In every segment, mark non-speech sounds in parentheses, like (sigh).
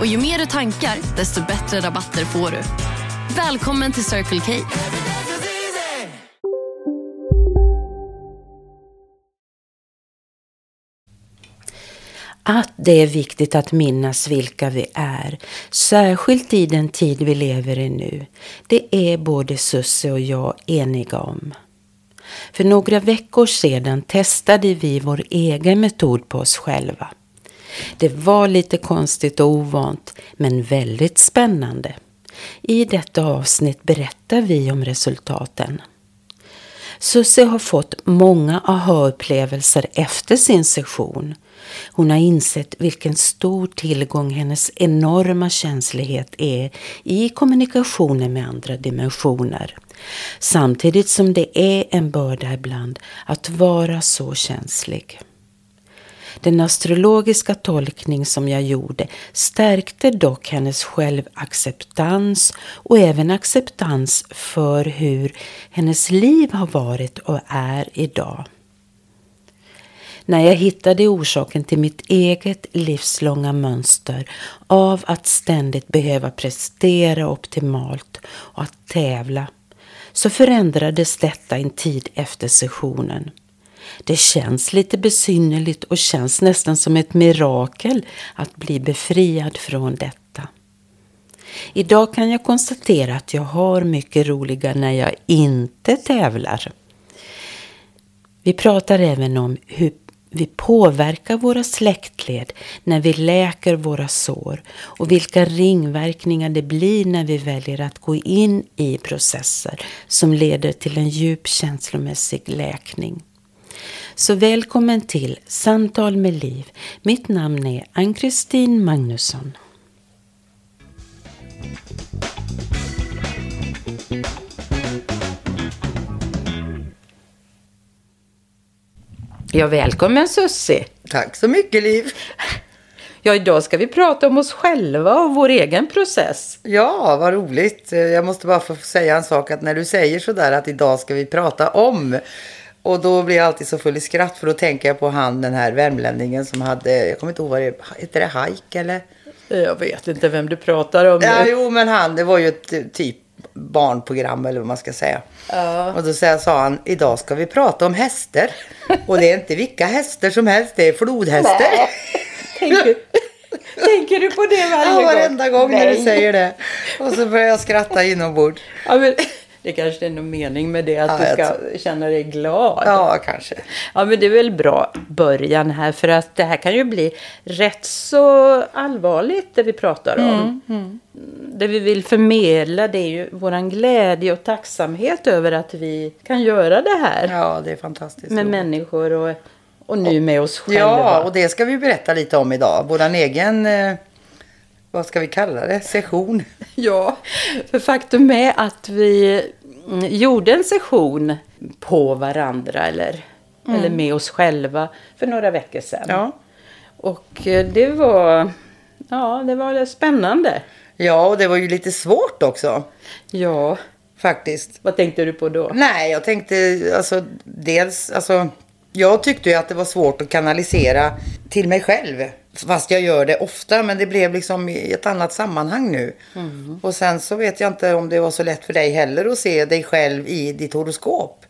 Och ju mer du tankar, desto bättre rabatter får du. Välkommen till Circle K. Att det är viktigt att minnas vilka vi är, särskilt i den tid vi lever i nu, det är både Susse och jag eniga om. För några veckor sedan testade vi vår egen metod på oss själva. Det var lite konstigt och ovant, men väldigt spännande. I detta avsnitt berättar vi om resultaten. Susie har fått många aha-upplevelser efter sin session. Hon har insett vilken stor tillgång hennes enorma känslighet är i kommunikationen med andra dimensioner. Samtidigt som det är en börda ibland att vara så känslig. Den astrologiska tolkning som jag gjorde stärkte dock hennes självacceptans och även acceptans för hur hennes liv har varit och är idag. När jag hittade orsaken till mitt eget livslånga mönster av att ständigt behöva prestera optimalt och att tävla så förändrades detta en tid efter sessionen. Det känns lite besynnerligt och känns nästan som ett mirakel att bli befriad från detta. Idag kan jag konstatera att jag har mycket roligare när jag inte tävlar. Vi pratar även om hur vi påverkar våra släktled när vi läker våra sår och vilka ringverkningar det blir när vi väljer att gå in i processer som leder till en djup känslomässig läkning. Så välkommen till Samtal med Liv. Mitt namn är Ann-Kristin Magnusson. Ja, välkommen Sussi. Tack så mycket Liv. Ja, idag ska vi prata om oss själva och vår egen process. Ja, vad roligt. Jag måste bara få säga en sak att när du säger sådär att idag ska vi prata om och då blir jag alltid så full i skratt för då tänker jag på han den här värmlänningen som hade, jag kommer inte ihåg vad det heter det hajk eller? Jag vet inte vem du pratar om. Ja, jo men han, det var ju ett typ barnprogram eller vad man ska säga. Ja. Och då sa han, idag ska vi prata om hästar. Och det är inte vilka hästar som helst, det är flodhästar. Tänker, tänker du på det varje gång? Ja, varenda gång Nej. när du säger det. Och så börjar jag skratta inombords. Ja, men... Det kanske är någon mening med det, att ja, du ska tror... känna dig glad. Ja, kanske. Ja, men det är väl bra början här, för att det här kan ju bli rätt så allvarligt det vi pratar om. Mm, mm. Det vi vill förmedla det är ju våran glädje och tacksamhet över att vi kan göra det här. Ja, det är fantastiskt. Med roligt. människor och, och nu med oss själva. Ja, och det ska vi berätta lite om idag. Våran egen eh, vad ska vi kalla det, session. (laughs) Ja, för faktum är att vi mm, gjorde en session på varandra eller, mm. eller med oss själva för några veckor sedan. Ja. Och eh, det var, ja, det var spännande. Ja, och det var ju lite svårt också. Ja. Faktiskt. Vad tänkte du på då? Nej, jag tänkte alltså dels, alltså jag tyckte ju att det var svårt att kanalisera till mig själv. Fast jag gör det ofta, men det blev liksom i ett annat sammanhang nu. Mm. Och sen så vet jag inte om det var så lätt för dig heller att se dig själv i ditt horoskop.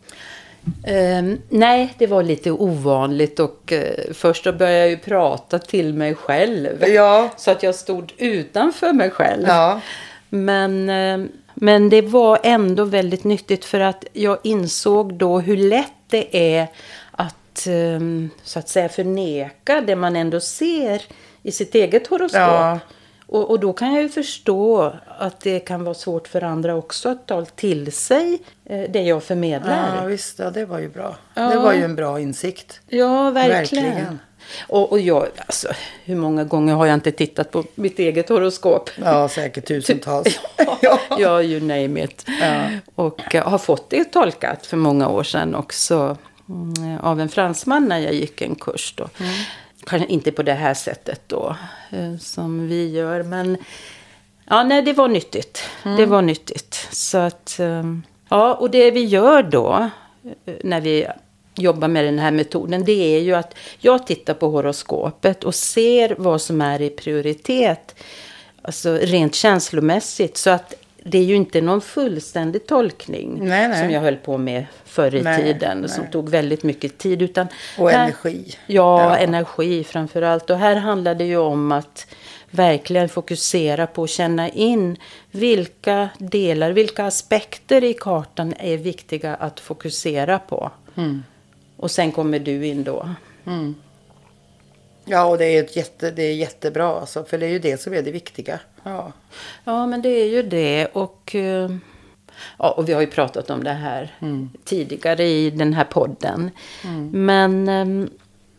Um, nej, det var lite ovanligt och uh, först då började jag ju prata till mig själv. Ja. Så att jag stod utanför mig själv. Ja. Men, uh, men det var ändå väldigt nyttigt för att jag insåg då hur lätt det är att ehm, så att säga förneka det man ändå ser i sitt eget horoskop. Ja. Och, och då kan jag ju förstå att det kan vara svårt för andra också att ta till sig eh, det jag förmedlar. Ja, visst. Ja, det var ju bra. Ja. Det var ju en bra insikt. Ja, verkligen. Verkligen. Och, och jag, alltså, hur många gånger har jag inte tittat på mitt eget horoskop? Ja, säkert tusentals. (laughs) (laughs) ja, ja, you name it. Ja. Och eh, har fått det tolkat för många år sedan också av en fransman när jag gick en kurs. Då. Kanske inte på det här sättet då eh, som vi gör, men ja, nej, det var nyttigt. Det var nyttigt. Så att, eh, ja, och det vi gör då eh, när vi jobbar med den här metoden, det är ju att jag tittar på horoskopet och ser vad som är i prioritet. Alltså rent känslomässigt. Så att det är ju inte någon fullständig tolkning Nej, nej. som jag höll på med förr i Nej, tiden. Som tog väldigt mycket tid. Utan Och här- energi. Ja, Ja. energi framför allt. Och här handlar det ju om att verkligen fokusera på att känna in vilka delar, vilka aspekter i kartan är viktiga att fokusera på. Mm. Och sen kommer du in då. Ja, och det är, ett jätte, det är jättebra. Alltså, för det är ju det som är det viktiga. Ja. Ja, men det är ju det. Och, eh, ja, och vi har ju pratat om det här tidigare i den här podden. Men eh,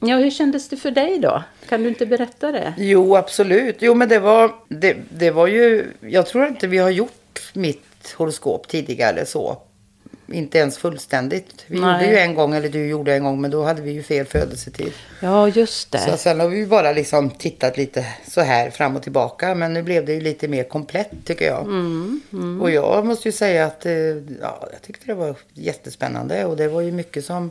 ja, hur kändes det för dig då? Kan du inte berätta det? Jo, absolut. Jo, men det var, det, det var ju... Jag tror inte vi har gjort mitt horoskop tidigare så. Inte ens fullständigt. Vi Nej. gjorde ju en gång, eller du gjorde en gång, men då hade vi ju fel födelsetid. Ja, just det. Så sen har vi ju bara liksom tittat lite så här fram och tillbaka. Men nu blev det ju lite mer komplett tycker jag. Och jag måste ju säga att eh, ja, jag tyckte det var jättespännande. Och det var ju mycket som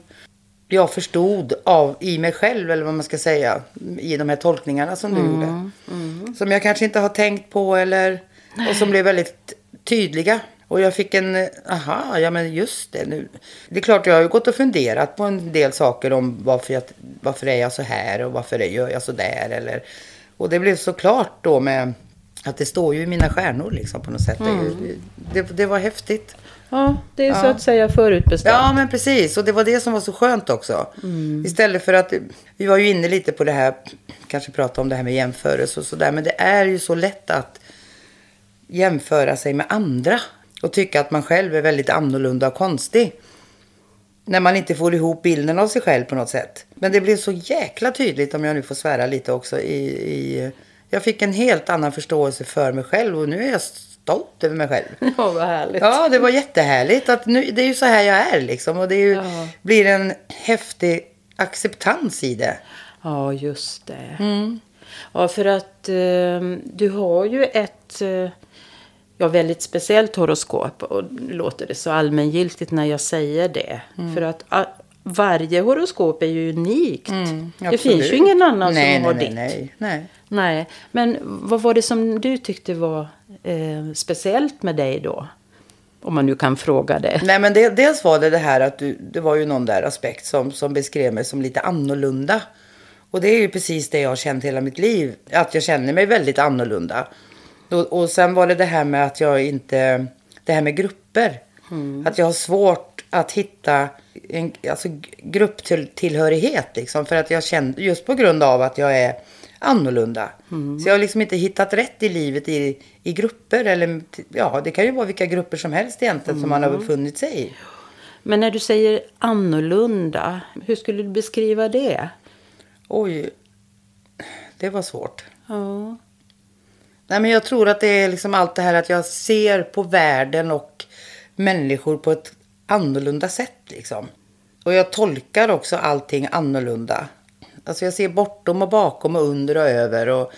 jag förstod av i mig själv, eller vad man ska säga. I de här tolkningarna som du gjorde. Som jag kanske inte har tänkt på eller... Och som blev väldigt tydliga. Och jag fick en, aha, ja men just det nu. Det är klart jag har ju gått och funderat på en del saker om varför, jag, varför är jag så här och varför gör jag så där eller. Och det blev så klart då med att det står ju i mina stjärnor liksom på något sätt. Det, det, det var häftigt. Ja, det är så Ja. att säga förutbestämt. Ja, men precis. Och det var det som var så skönt också. Istället för att, vi var ju inne lite på det här, kanske prata om det här med jämförelse och sådär. Men det är ju så lätt att jämföra sig med andra. Och tycka att man själv är väldigt annorlunda och konstig. När man inte får ihop bilden av sig själv på något sätt. Men det blev så jäkla tydligt, om jag nu får svära lite också, i, i jag fick en helt annan förståelse för mig själv och nu är jag stolt över mig själv. (laughs) Ja, vad härligt. Ja, det var jättehärligt. Att nu, det är ju så här jag är liksom. Och det ju, Ja. blir en häftig acceptans i det. Ja, just det. Ja, för att eh, du har ju ett eh, ja, väldigt speciellt horoskop. Och låter det så allmängiltigt när jag säger det. För att ah, varje horoskop är ju unikt. det Mm, Absolut. finns ju ingen annan nej, som har nej, ditt. nej, nej, nej. Nej, men vad var det som du tyckte var eh, speciellt med dig då? Om man nu kan fråga det. Nej, men det, dels var det det här att du, det var ju någon där aspekt som, som beskrev mig som lite annorlunda. Och det är ju precis det jag har känt hela mitt liv. Att jag känner mig väldigt annorlunda. Och, och sen var det det här med att jag inte, det här med grupper. Att jag har svårt att hitta en alltså, grupptillhörighet liksom. För att jag känner, just på grund av att jag är annorlunda. Så jag har liksom inte hittat rätt i livet i, i grupper. Eller ja, det kan ju vara vilka grupper som helst egentligen som man har befunnit sig i. Men när du säger annorlunda, hur skulle du beskriva det? Oj, det var svårt. Ja. Nej, men jag tror att det är liksom allt det här att jag ser på världen och människor på ett annorlunda sätt liksom. Och jag tolkar också allting annorlunda. Alltså jag ser bortom och bakom och under och över och,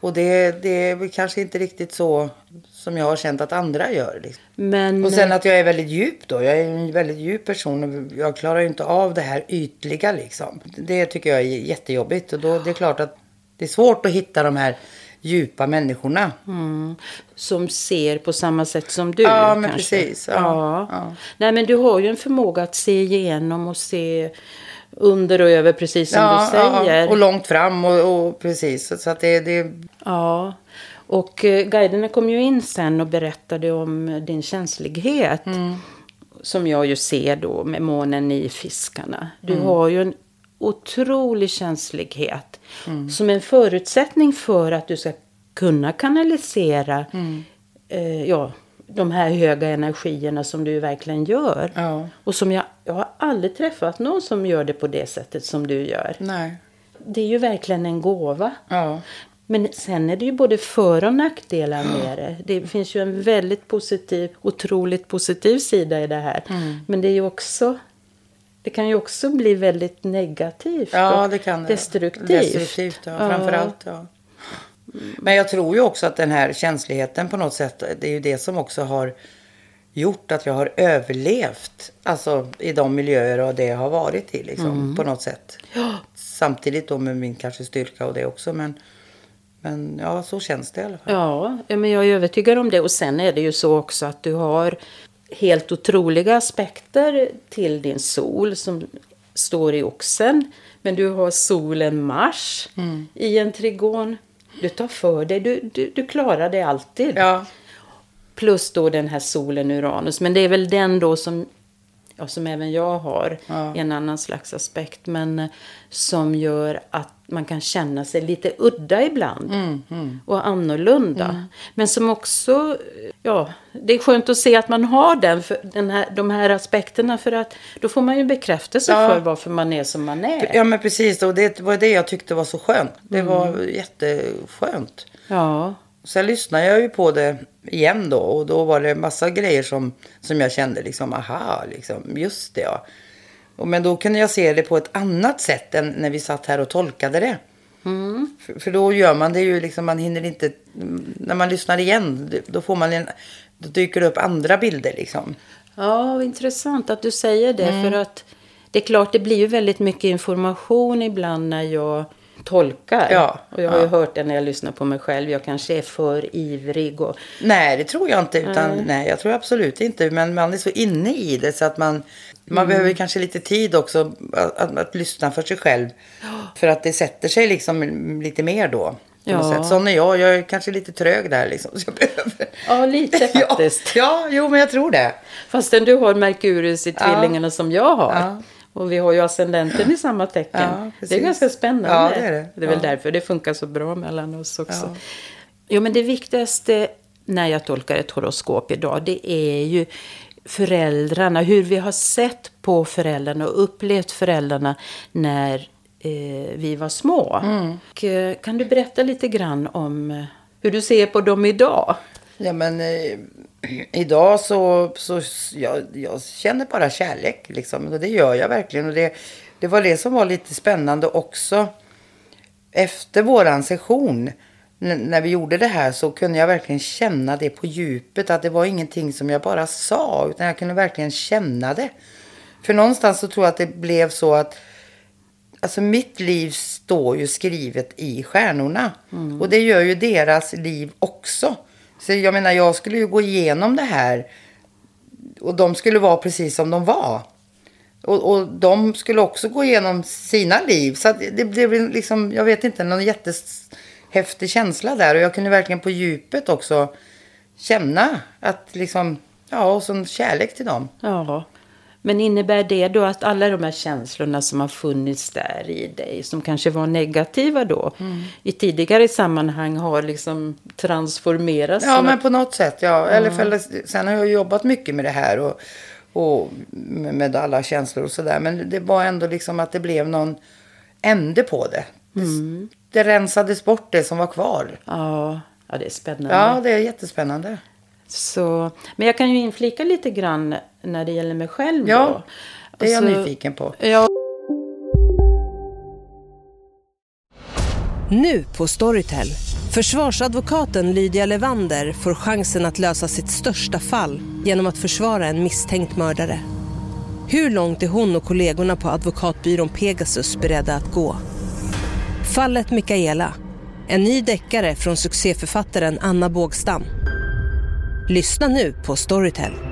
och det, det är kanske inte riktigt så som jag har känt att andra gör. Liksom. Men, Och sen att jag är väldigt djup då. Jag är en väldigt djup person och jag klarar ju inte av det här ytliga liksom. Det tycker jag är jättejobbigt och då det är klart att det är svårt att hitta de här djupa människorna. Mm. som ser på samma sätt som du. Ja, men kanske. precis. Ja, Ja. ja. Nej, men du har ju en förmåga att se igenom och se under och över, precis som du säger. Ja, och långt fram och, och precis. Så att det, det, Ja, och eh, guiderna kom ju in sen och berättade om din känslighet. Mm. Som jag ju ser då med månen i fiskarna. Du Mm. har ju en otrolig känslighet. Som en förutsättning för att du ska kunna kanalisera eh, ja, de här höga energierna som du verkligen gör. Ja. Och som jag, jag har aldrig träffat någon som gör det på det sättet som du gör. Nej. Det är ju verkligen en gåva. Ja. Men sen är det ju både för och nackdelar med det. Det finns ju en väldigt positiv, otroligt positiv sida i det här. Mm. Men det är ju också, det kan ju också bli väldigt negativt Ja, och det kan det. destruktivt. Destruktivt, ja. Framförallt, ja. Men jag tror ju också att den här känsligheten på något sätt, det är ju det som också har gjort att jag har överlevt. Alltså i de miljöer och det jag har varit i liksom, på något sätt. Samtidigt då med min kanske styrka och det också. Men, men ja, så känns det i alla fall. Ja, ja, men jag är övertygad om det. Och sen är det ju så också att du har helt otroliga aspekter till din sol som står i oxen. Men du har solen Mars Mm. i en trigon. Du tar för dig, du, du, du klarar det alltid. Ja, Plus då den här solen Uranus. Men det är väl den då som, ja, som även jag har. Ja. En annan slags aspekt. Men eh, som gör att man kan känna sig lite udda ibland. Och annorlunda. Men som också, ja, det är skönt att se att man har den, för den här, de här aspekterna. För att då får man ju bekräftelse Ja. för varför man är som man är. ja men precis. Och det var det jag tyckte var så skönt. Det var jätteskönt. Ja, Sen lyssnade jag ju på det igen då och då var det massa grejer som, som jag kände liksom, aha, liksom, just det ja. Och, men då kunde jag se det på ett annat sätt än när vi satt här och tolkade det. För, för då gör man det ju liksom, man hinner inte, när man lyssnar igen, då får man en, då dyker det upp andra bilder liksom. Ja, intressant att du säger det. För att det är klart, det blir ju väldigt mycket information ibland när jag tolkar. Ja, och jag har ju ja. hört det när jag lyssnar på mig själv. Jag kanske är för ivrig. Och, Nej, det tror jag inte. Utan, nej. jag tror absolut inte. Men man är så inne i det så att man, man behöver kanske lite tid också att, att, att lyssna för sig själv. För att det sätter sig liksom lite mer då. Ja. Sån är jag. Jag är kanske lite trög där liksom. Så jag behöver... ja, lite (laughs) faktiskt. Ja, ja, jo men jag tror det. Fastän du har Merkurius i Ja. tvillingarna som jag har. Ja. Och vi har ju ascendenten i samma tecken. Ja, det är ganska spännande. Ja, det är det. Det är väl Ja. därför det funkar så bra mellan oss också. Ja. Jo, men det viktigaste när jag tolkar ett horoskop idag, det är ju föräldrarna. Hur vi har sett på föräldrarna och upplevt föräldrarna när eh, vi var små. Mm. Och, eh, kan du berätta lite grann om eh, hur du ser på dem idag? Ja men eh, idag så, så jag, jag känner bara kärlek liksom. Och det gör jag verkligen. Och det, det var det som var lite spännande också. Efter våran session. När vi gjorde det här så kunde jag verkligen känna det på djupet. Att det var ingenting som jag bara sa. Utan jag kunde verkligen känna det. För någonstans så tror jag att det blev så att Alltså mitt liv står ju skrivet i stjärnorna. Och det gör ju deras liv också. Så jag menar, jag skulle ju gå igenom det här. Och de skulle vara precis som de var. Och, och de skulle också gå igenom sina liv. Så att det, det blev liksom, jag vet inte, någon jättehäftig känsla där. Och jag kunde verkligen på djupet också känna att liksom, ja, och sån kärlek till dem. Ja. Men innebär det då att alla de här känslorna som har funnits där i dig, som kanske var negativa då, Mm. i tidigare sammanhang har liksom transformerats? Ja, men på något sätt. Ja. Eller för, sen har jag jobbat mycket med det här och, och med alla känslor och sådär. Men det var ändå liksom att det blev någon ände på det. Det, det rensades bort det som var kvar. ja, ja, det är spännande. Ja, det är jättespännande. Så, men jag kan ju inflika lite grann när det gäller mig själv Ja, då. Det är jag Alltså, nyfiken på. Ja, Nu på Storytel. Försvarsadvokaten Lydia Levander får chansen att lösa sitt största fall genom att försvara en misstänkt mördare. Hur långt är hon och kollegorna på advokatbyrån Pegasus beredda att gå? Fallet Mikaela. En ny deckare från succéförfattaren Anna Bågstam. Lyssna nu på Storytel.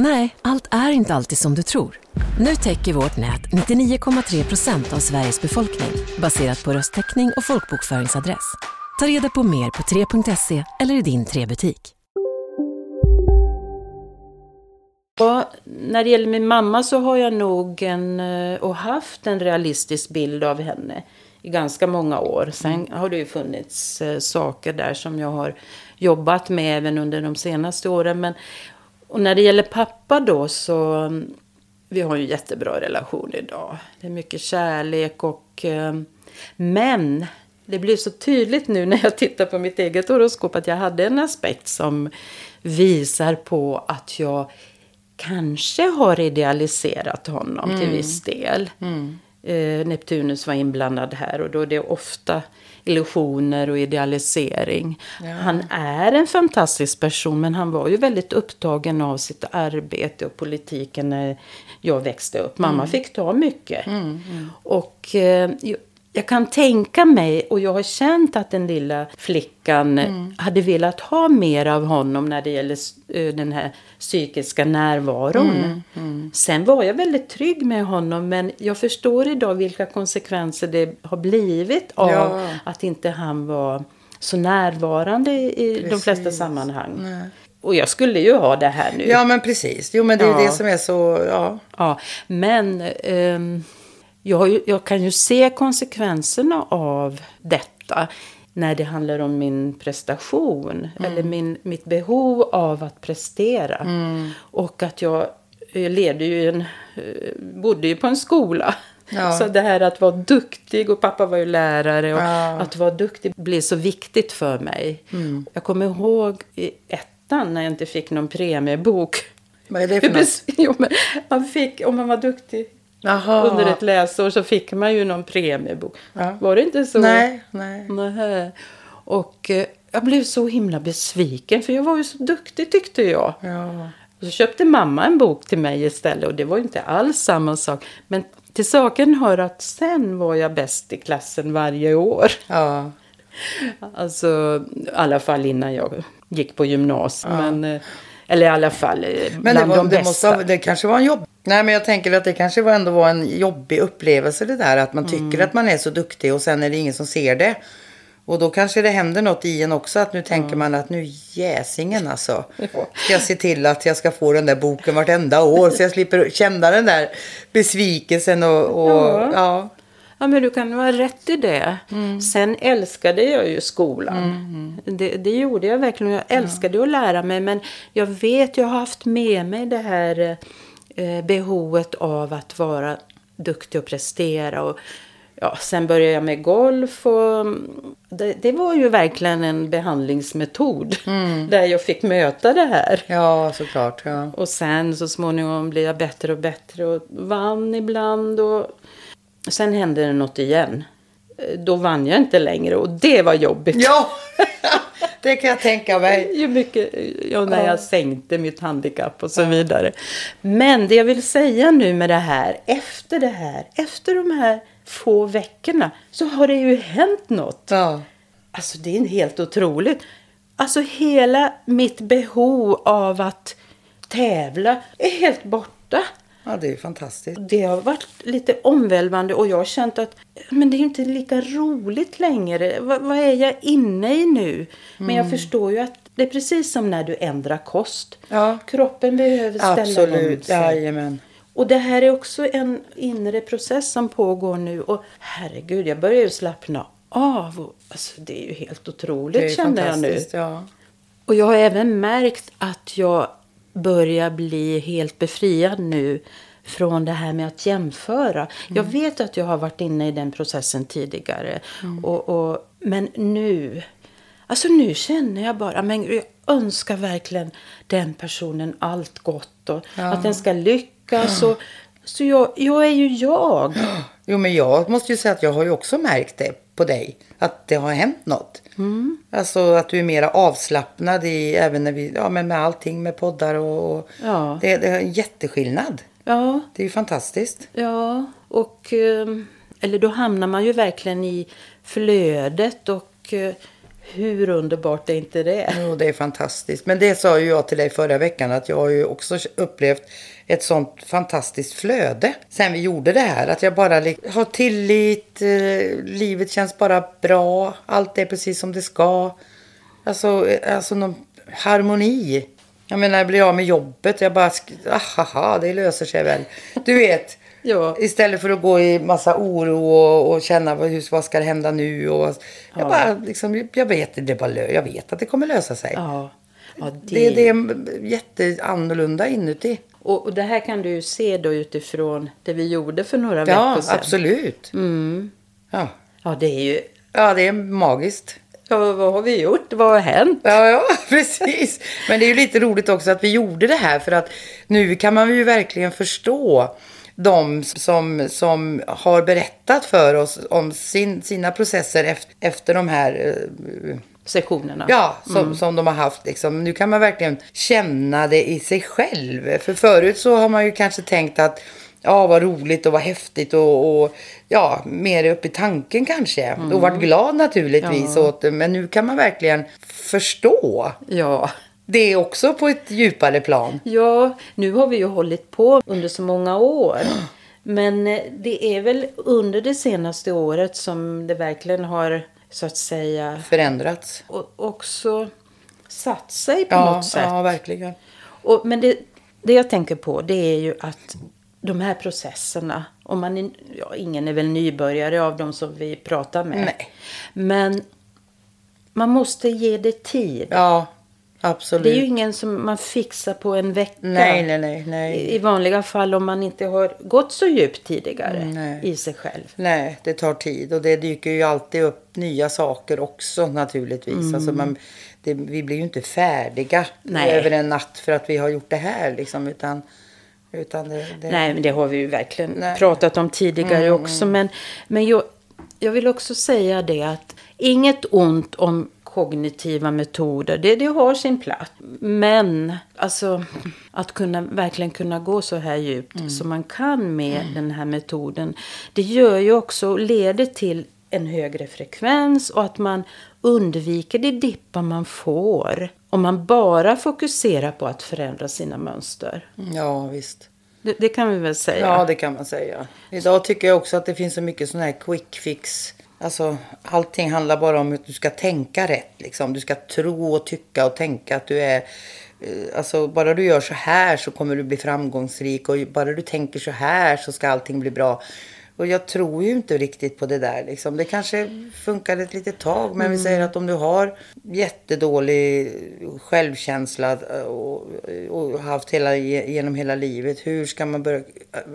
Nej, allt är inte alltid som du tror. Nu täcker vårt nät 99,3 procent av Sveriges befolkning baserat på röstteckning och folkbokföringsadress. Ta reda på mer på 3.se eller i din 3-butik. Ja, när det gäller min mamma så har jag nog en, eh, och haft en realistisk bild av henne i ganska många år. Sen har det ju funnits eh, saker där som jag har jobbat med även under de senaste åren. Men, och när det gäller pappa då så, mm, vi har ju en jättebra relation idag. Det är mycket kärlek och, eh, men det blir så tydligt nu när jag tittar på mitt eget horoskop att jag hade en aspekt som visar på att jag kanske har idealiserat honom till viss del. Eh, Neptunus var inblandad här och då är det ofta illusioner och idealisering. Han är en fantastisk person men han var ju väldigt upptagen av sitt arbete och politiken när jag växte upp. Mamma fick ta mycket. Och eh, jag kan tänka mig, och jag har känt att den lilla flickan hade velat ha mer av honom när det gäller eh, den här psykiska närvaron. Sen var jag väldigt trygg med honom, men jag förstår idag vilka konsekvenser det har blivit av Ja. att inte han var så närvarande i de flesta Precis. sammanhang. Och jag skulle ju ha det här nu. Ja, men precis. Jo, men det är Ja. det som är så, ja. Ja, men ehm, jag, jag kan ju se konsekvenserna av detta när det handlar om min prestation eller min, mitt behov av att prestera. Och att jag levde ju en, eh, bodde ju på en skola. Ja. Så det här att vara duktig och pappa var ju lärare och Ja. att vara duktig blev så viktigt för mig. Jag kommer ihåg i ettan när jag inte fick någon premiebok. Vad är det för något? (laughs) jo, men man fick, om man var duktig Jaha. under ett läsår så fick man ju någon premiebok. Ja. Var det inte så? Nej, nej. Nähä. Och eh, jag blev så himla besviken för jag var ju så duktig tyckte jag. Ja. Och så köpte mamma en bok till mig istället och det var ju inte alls samma sak. Men till saken hör att sen var jag bäst i klassen varje år. Ja. (laughs) Alltså i alla fall innan jag gick på gymnasiet. Men, eh, eller i alla fall eh, Men bland det, var, de det, bästa. måste, ha- det kanske var en jobb... Nej, men jag tänker att det kanske var ändå var en jobbig upplevelse det där. Att man tycker Mm. att man är så duktig och sen är det ingen som ser det. Och då kanske det händer något i en också. Att nu tänker man att nu jäsingen alltså. (laughs) Ska jag se till att jag ska få den där boken vartenda år. Så jag slipper känna den där besvikelsen och... och Ja. ja. Ja, men du kan vara rätt i det. Mm. Sen älskade jag ju skolan. Det, det gjorde jag verkligen. Jag älskade att lära mig. Men jag vet, jag har haft med mig det här eh, behovet av att vara duktig och prestera. Och, ja, sen började jag med golf. Och, mm, det, det var ju verkligen en behandlingsmetod. (laughs) Där jag fick möta det här. ja, såklart. Ja. Och sen så småningom blev jag bättre och bättre och vann ibland. Och sen hände det något igen. Eh, Då vann jag inte längre och det var jobbigt. ja, (laughs) det kan jag tänka mig. Ju mycket, ja, när jag sänkte mitt handikapp och så vidare. Men det jag vill säga nu med det här, efter det här, efter de här få veckorna, så har det ju hänt något. Ja. Alltså det är helt otroligt. Alltså hela mitt behov av att tävla är helt borta. Ja, det är fantastiskt. Det har varit lite omvälvande och jag har känt att men det är inte lika roligt längre. Va, vad är jag inne i nu? Men jag förstår ju att det är precis som när du ändrar kost. Ja. Kroppen behöver ställa om Absolut. sig. Jajamän. Och det här är också en inre process som pågår nu. Och herregud, jag börjar ju slappna av. Alltså, det är ju helt otroligt känner jag nu. Ja. Och jag har även märkt att jag börjar bli helt befriad nu från det här med att jämföra. Jag vet att jag har varit inne i den processen tidigare. Och, och, men nu, alltså nu känner jag bara, men jag önskar verkligen den personen allt gott och att den ska lyckas. Och, så jag, jag är ju jag. Jo, men jag måste ju säga att jag har ju också märkt det på dig. Att det har hänt något. Mm. Alltså att du är mera avslappnad i, även när vi, ja men med allting med poddar och, och Ja. det, det är en jätteskillnad. Ja, Det är ju fantastiskt. Ja, och... ehm, Eller då hamnar man ju verkligen i flödet och Och eh, hur underbart är inte det? Jo, det är fantastiskt. Men det sa ju jag till dig förra veckan att jag har ju också upplevt ett sånt fantastiskt flöde sen vi gjorde det här. Att jag bara har tillit, eh, livet känns bara bra, allt är precis som det ska. Alltså, eh, alltså någon harmoni. Jag menar, jag blir av med jobbet, jag bara, ah, ha, ahaha, det löser sig väl. Du vet. Ja. Istället för att gå i massa oro och, och känna vad, hur, vad ska det hända nu. Och, jag, bara, liksom, jag, vet, det bara, jag vet att det kommer lösa sig. Ja. ja Det, det är jätteannorlunda inuti. Och, och det här kan du ju se då utifrån det vi gjorde för några Ja, veckor sedan. absolut. Mm. Ja. Ja, det är ju... ja, det är magiskt. Ja, vad har vi gjort? Vad har hänt? Ja, ja, (laughs) precis. Men det är ju lite roligt också att vi gjorde det här för att nu kan man ju verkligen förstå de som, som har berättat för oss om sin, sina processer efter, efter de här eh, Sessionerna. Ja, som, som de har haft. Liksom. Nu kan man verkligen känna det i sig själv. För förut så har man ju kanske tänkt att ja, vad roligt och vad häftigt och, och ja, mer upp i tanken kanske. Och varit glad naturligtvis Ja. åt det. Men nu kan man verkligen förstå Ja. Det också på ett djupare plan. Ja, nu har vi ju hållit på under så många år. Men eh, det är väl under det senaste året som det verkligen har så att säga Förändrats. och också satt sig på Ja, något sätt. ja verkligen. Och, men det, det jag tänker på det är ju att de här processerna, om man är, ja, ingen är väl nybörjare av de som vi pratar med. Nej. Men man måste ge det tid. Ja, absolut. Det är ju ingen som man fixar på en vecka. Nej, nej, nej. nej. I vanliga fall om man inte har gått så djupt tidigare Mm, nej. i sig själv. Nej, det tar tid och det dyker ju alltid upp nya saker också naturligtvis. Alltså man, det, vi blir ju inte färdiga Nej. över en natt för att vi har gjort det här liksom. Utan, utan det, det, Nej, men det har vi ju verkligen Nej. pratat om tidigare också. Men, men jag, jag vill också säga det att inget ont om kognitiva metoder. Det, det har sin plats. Men alltså att kunna, verkligen kunna gå så här djupt som man kan med den här metoden. Det gör ju också, leder till en högre frekvens och att man undviker de dippar man får. Om man bara fokuserar på att förändra sina mönster. Ja, visst. Det, det kan vi väl säga. Ja, det kan man säga. Idag tycker jag också att det finns så mycket sån här quick fix. Alltså, allting handlar bara om att du ska tänka rätt. Liksom. Du ska tro och tycka och tänka att du är... Eh, alltså, bara du gör så här så kommer du bli framgångsrik. Och bara du tänker så här så ska allting bli bra. Och jag tror ju inte riktigt på det där. Liksom. Det kanske funkar ett litet tag. Men vi säger att om du har jättedålig självkänsla och, och haft hela, genom hela livet. Hur ska man börja,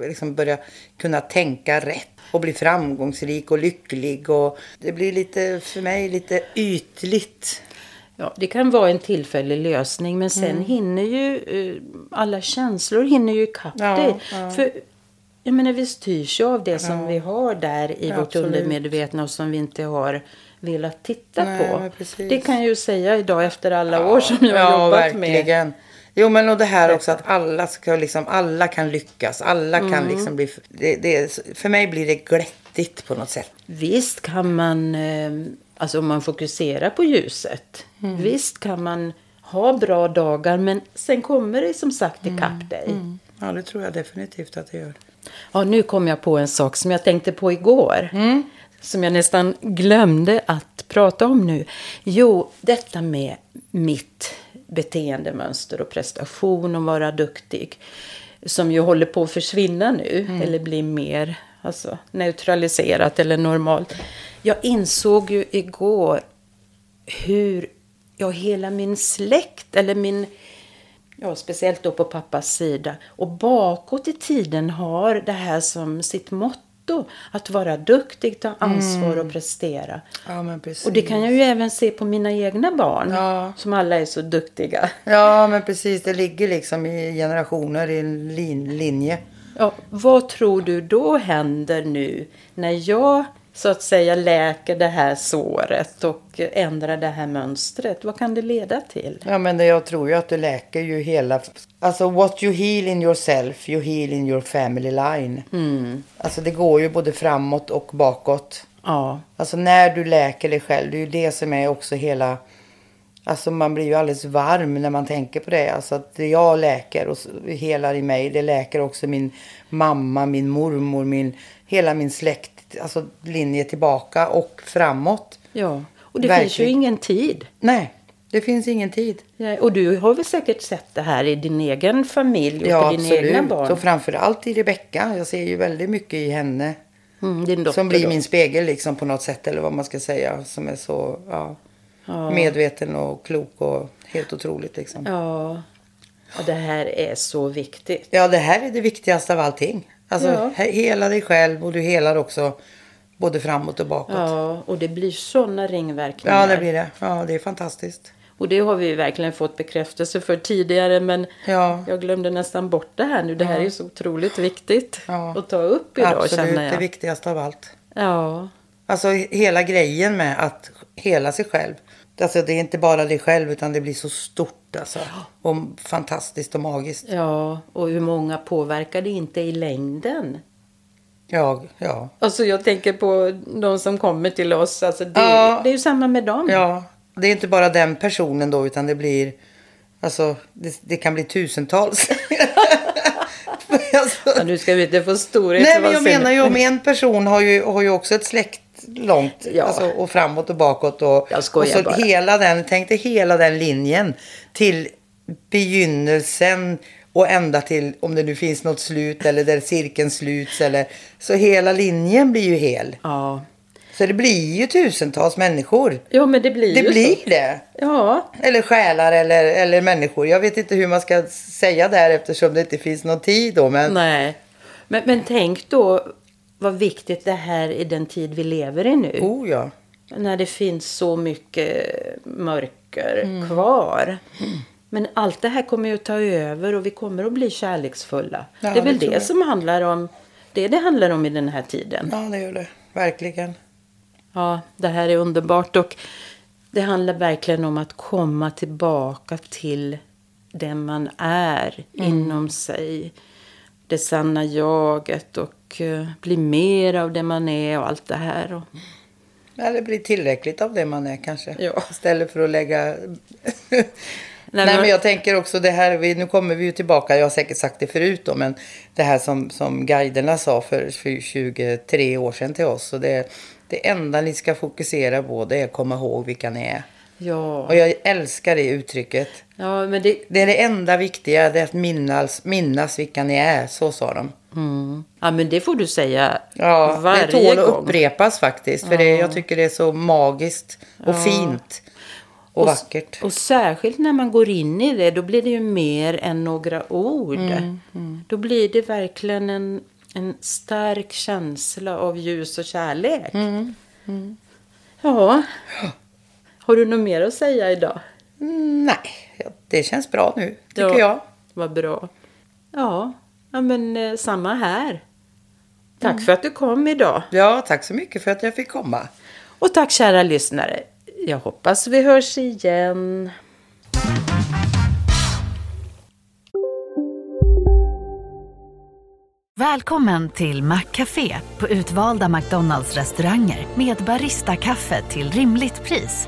liksom börja kunna tänka rätt? Och bli framgångsrik och lycklig. Och det blir lite, för mig, lite ytligt. Ja, det kan vara en tillfällig lösning men sen Mm. hinner ju eh, alla känslor hinner ju ikapp Ja, dig. ja. För jag menar vi styrs ju av det som vi har där i Ja, vårt absolut. undermedvetna och som vi inte har velat titta Nej, på. Det kan jag ju säga idag efter alla år som jag har ja, jobbat med. verkligen. Jo men och det här också att alla ska liksom, alla kan lyckas. Alla Mm. kan liksom bli, det, det, för mig blir det glättigt på något sätt. Visst kan man, eh, alltså om man fokuserar på ljuset. Mm. Visst kan man ha bra dagar men sen kommer det som sagt ikapp Mm. dig. Ja det tror jag definitivt att det gör. Ja, nu kom jag på en sak som jag tänkte på igår. Som jag nästan glömde att prata om nu. Jo, detta med mitt beteendemönster och prestation och vara duktig. Som ju håller på att försvinna nu. Eller bli mer alltså, neutraliserat eller normalt. Jag insåg ju igår hur ja, hela min släkt eller min Ja, speciellt då på pappas sida. Och bakåt i tiden har det här som sitt motto. Att vara duktig, ta ansvar och prestera. Ja men precis. Och det kan jag ju även se på mina egna barn. Ja. Som alla är så duktiga. Ja men precis, det ligger liksom i generationer i en lin, linje. Ja, vad tror du då händer nu när jag så att säga läker det här såret och ändrar det här mönstret? Vad kan det leda till? Ja men det, jag tror ju att det läker ju hela... Alltså what you heal in yourself, you heal in your family line. Alltså det går ju både framåt och bakåt. Ja. Alltså när du läker dig själv, det är ju det som är också hela... Alltså man blir ju alldeles varm när man tänker på det. Alltså att det jag läker och helar i mig, det läker också min mamma, min mormor, min, hela min släkt. Alltså linje tillbaka och framåt. ja. Och det finns ju Verkligen. ingen tid. Nej, det finns ingen tid. Ja, Och du har väl säkert sett det här i din egen familj och Ja, på dina egna absolut. barn? Och framför allt i Rebecka. Jag ser ju väldigt mycket i henne. Mm, din dotter Som blir då. min spegel liksom på något sätt. Eller vad man ska säga. Som är så ja, Ja. medveten och klok och helt otroligt liksom. Ja. Och det här är så viktigt. Ja, det här är det viktigaste av allting. Alltså, Ja. he- hela dig själv och du helar också både framåt och bakåt. Ja, Ja, och det blir sådana ringverkningar. det blir det. Ja, det är fantastiskt. Och det har vi verkligen fått bekräftelse för tidigare. Men Ja. jag glömde nästan bort det här nu. Det här är ju så otroligt viktigt Ja. att ta upp idag Absolut, känner jag. det viktigaste av allt. Ja. Alltså hela grejen med att hela sig själv. Alltså det är inte bara dig själv utan det blir så stort alltså. Och fantastiskt och magiskt. ja, och hur många påverkar det inte i längden? Ja, ja. Alltså jag tänker på de som kommer till oss. Alltså det, Ja. det är ju samma med dem. Ja, det är inte bara den personen då utan det blir, alltså det, det kan bli tusentals. alltså, (laughs) Ja, nu ska vi inte få storhet. nej men jag menar ju om en person har ju, har ju också ett släkt långt Ja. alltså, och framåt och bakåt och, Jag och så bara. hela den, tänk dig hela den linjen till begynnelsen och ända till om det nu finns något slut eller där cirkeln sluts eller så hela linjen blir ju hel. Ja. Så det blir ju tusentals människor. ja, men det blir Det ju blir så. det. Ja, Eller själar eller, eller människor. Jag vet inte hur man ska säga där eftersom det inte finns någon tid då. Men nej. Men, men tänk då vad viktigt det här i den tid vi lever i nu. oh ja. När det finns så mycket mörker Mm. kvar. Men allt det här kommer ju att ta över och vi kommer att bli kärleksfulla. Ja, det är väl det det, som handlar om det det handlar om i den här tiden. Ja, det gör det. Verkligen. Ja, det här är underbart och det handlar verkligen om att komma tillbaka till den man är Mm. inom sig. Det sanna jaget och eh, bli mer av det man är och allt det här. Och, det blir tillräckligt av det man är kanske. Ja. Istället för att lägga... (laughs) Nej, men- men jag tänker också det här, vi, nu kommer vi ju tillbaka, jag har säkert sagt det förut då, men det här som, som guiderna sa för, för 23 år sedan till oss. Och det, det enda ni ska fokusera på det är att komma ihåg vilka ni är. ja. Och jag älskar det uttrycket. ja, men det, Det är det enda viktiga, det är att minnas, minnas vilka ni är. Så sa de. Mm, ja, men det får du säga Ja, varje det tål att gång. upprepas faktiskt. För det, jag tycker det är så magiskt och fint. Och, s- vackert. Och särskilt när man går in i det, då blir det ju mer än några ord. Mm, Då blir det verkligen en, en stark känsla av ljus och kärlek. Mm, Ja. Har du något mer att säga idag? Mm, nej, ja, det känns bra nu, tycker Ja. jag. Vad bra. Ja, ja men eh, samma här. Tack Mm. för att du kom idag. Ja, tack så mycket för att jag fick komma. Och tack kära lyssnare. Jag hoppas vi hörs igen. Välkommen till Maccafé på utvalda McDonalds restauranger med Baristakaffe till rimligt pris.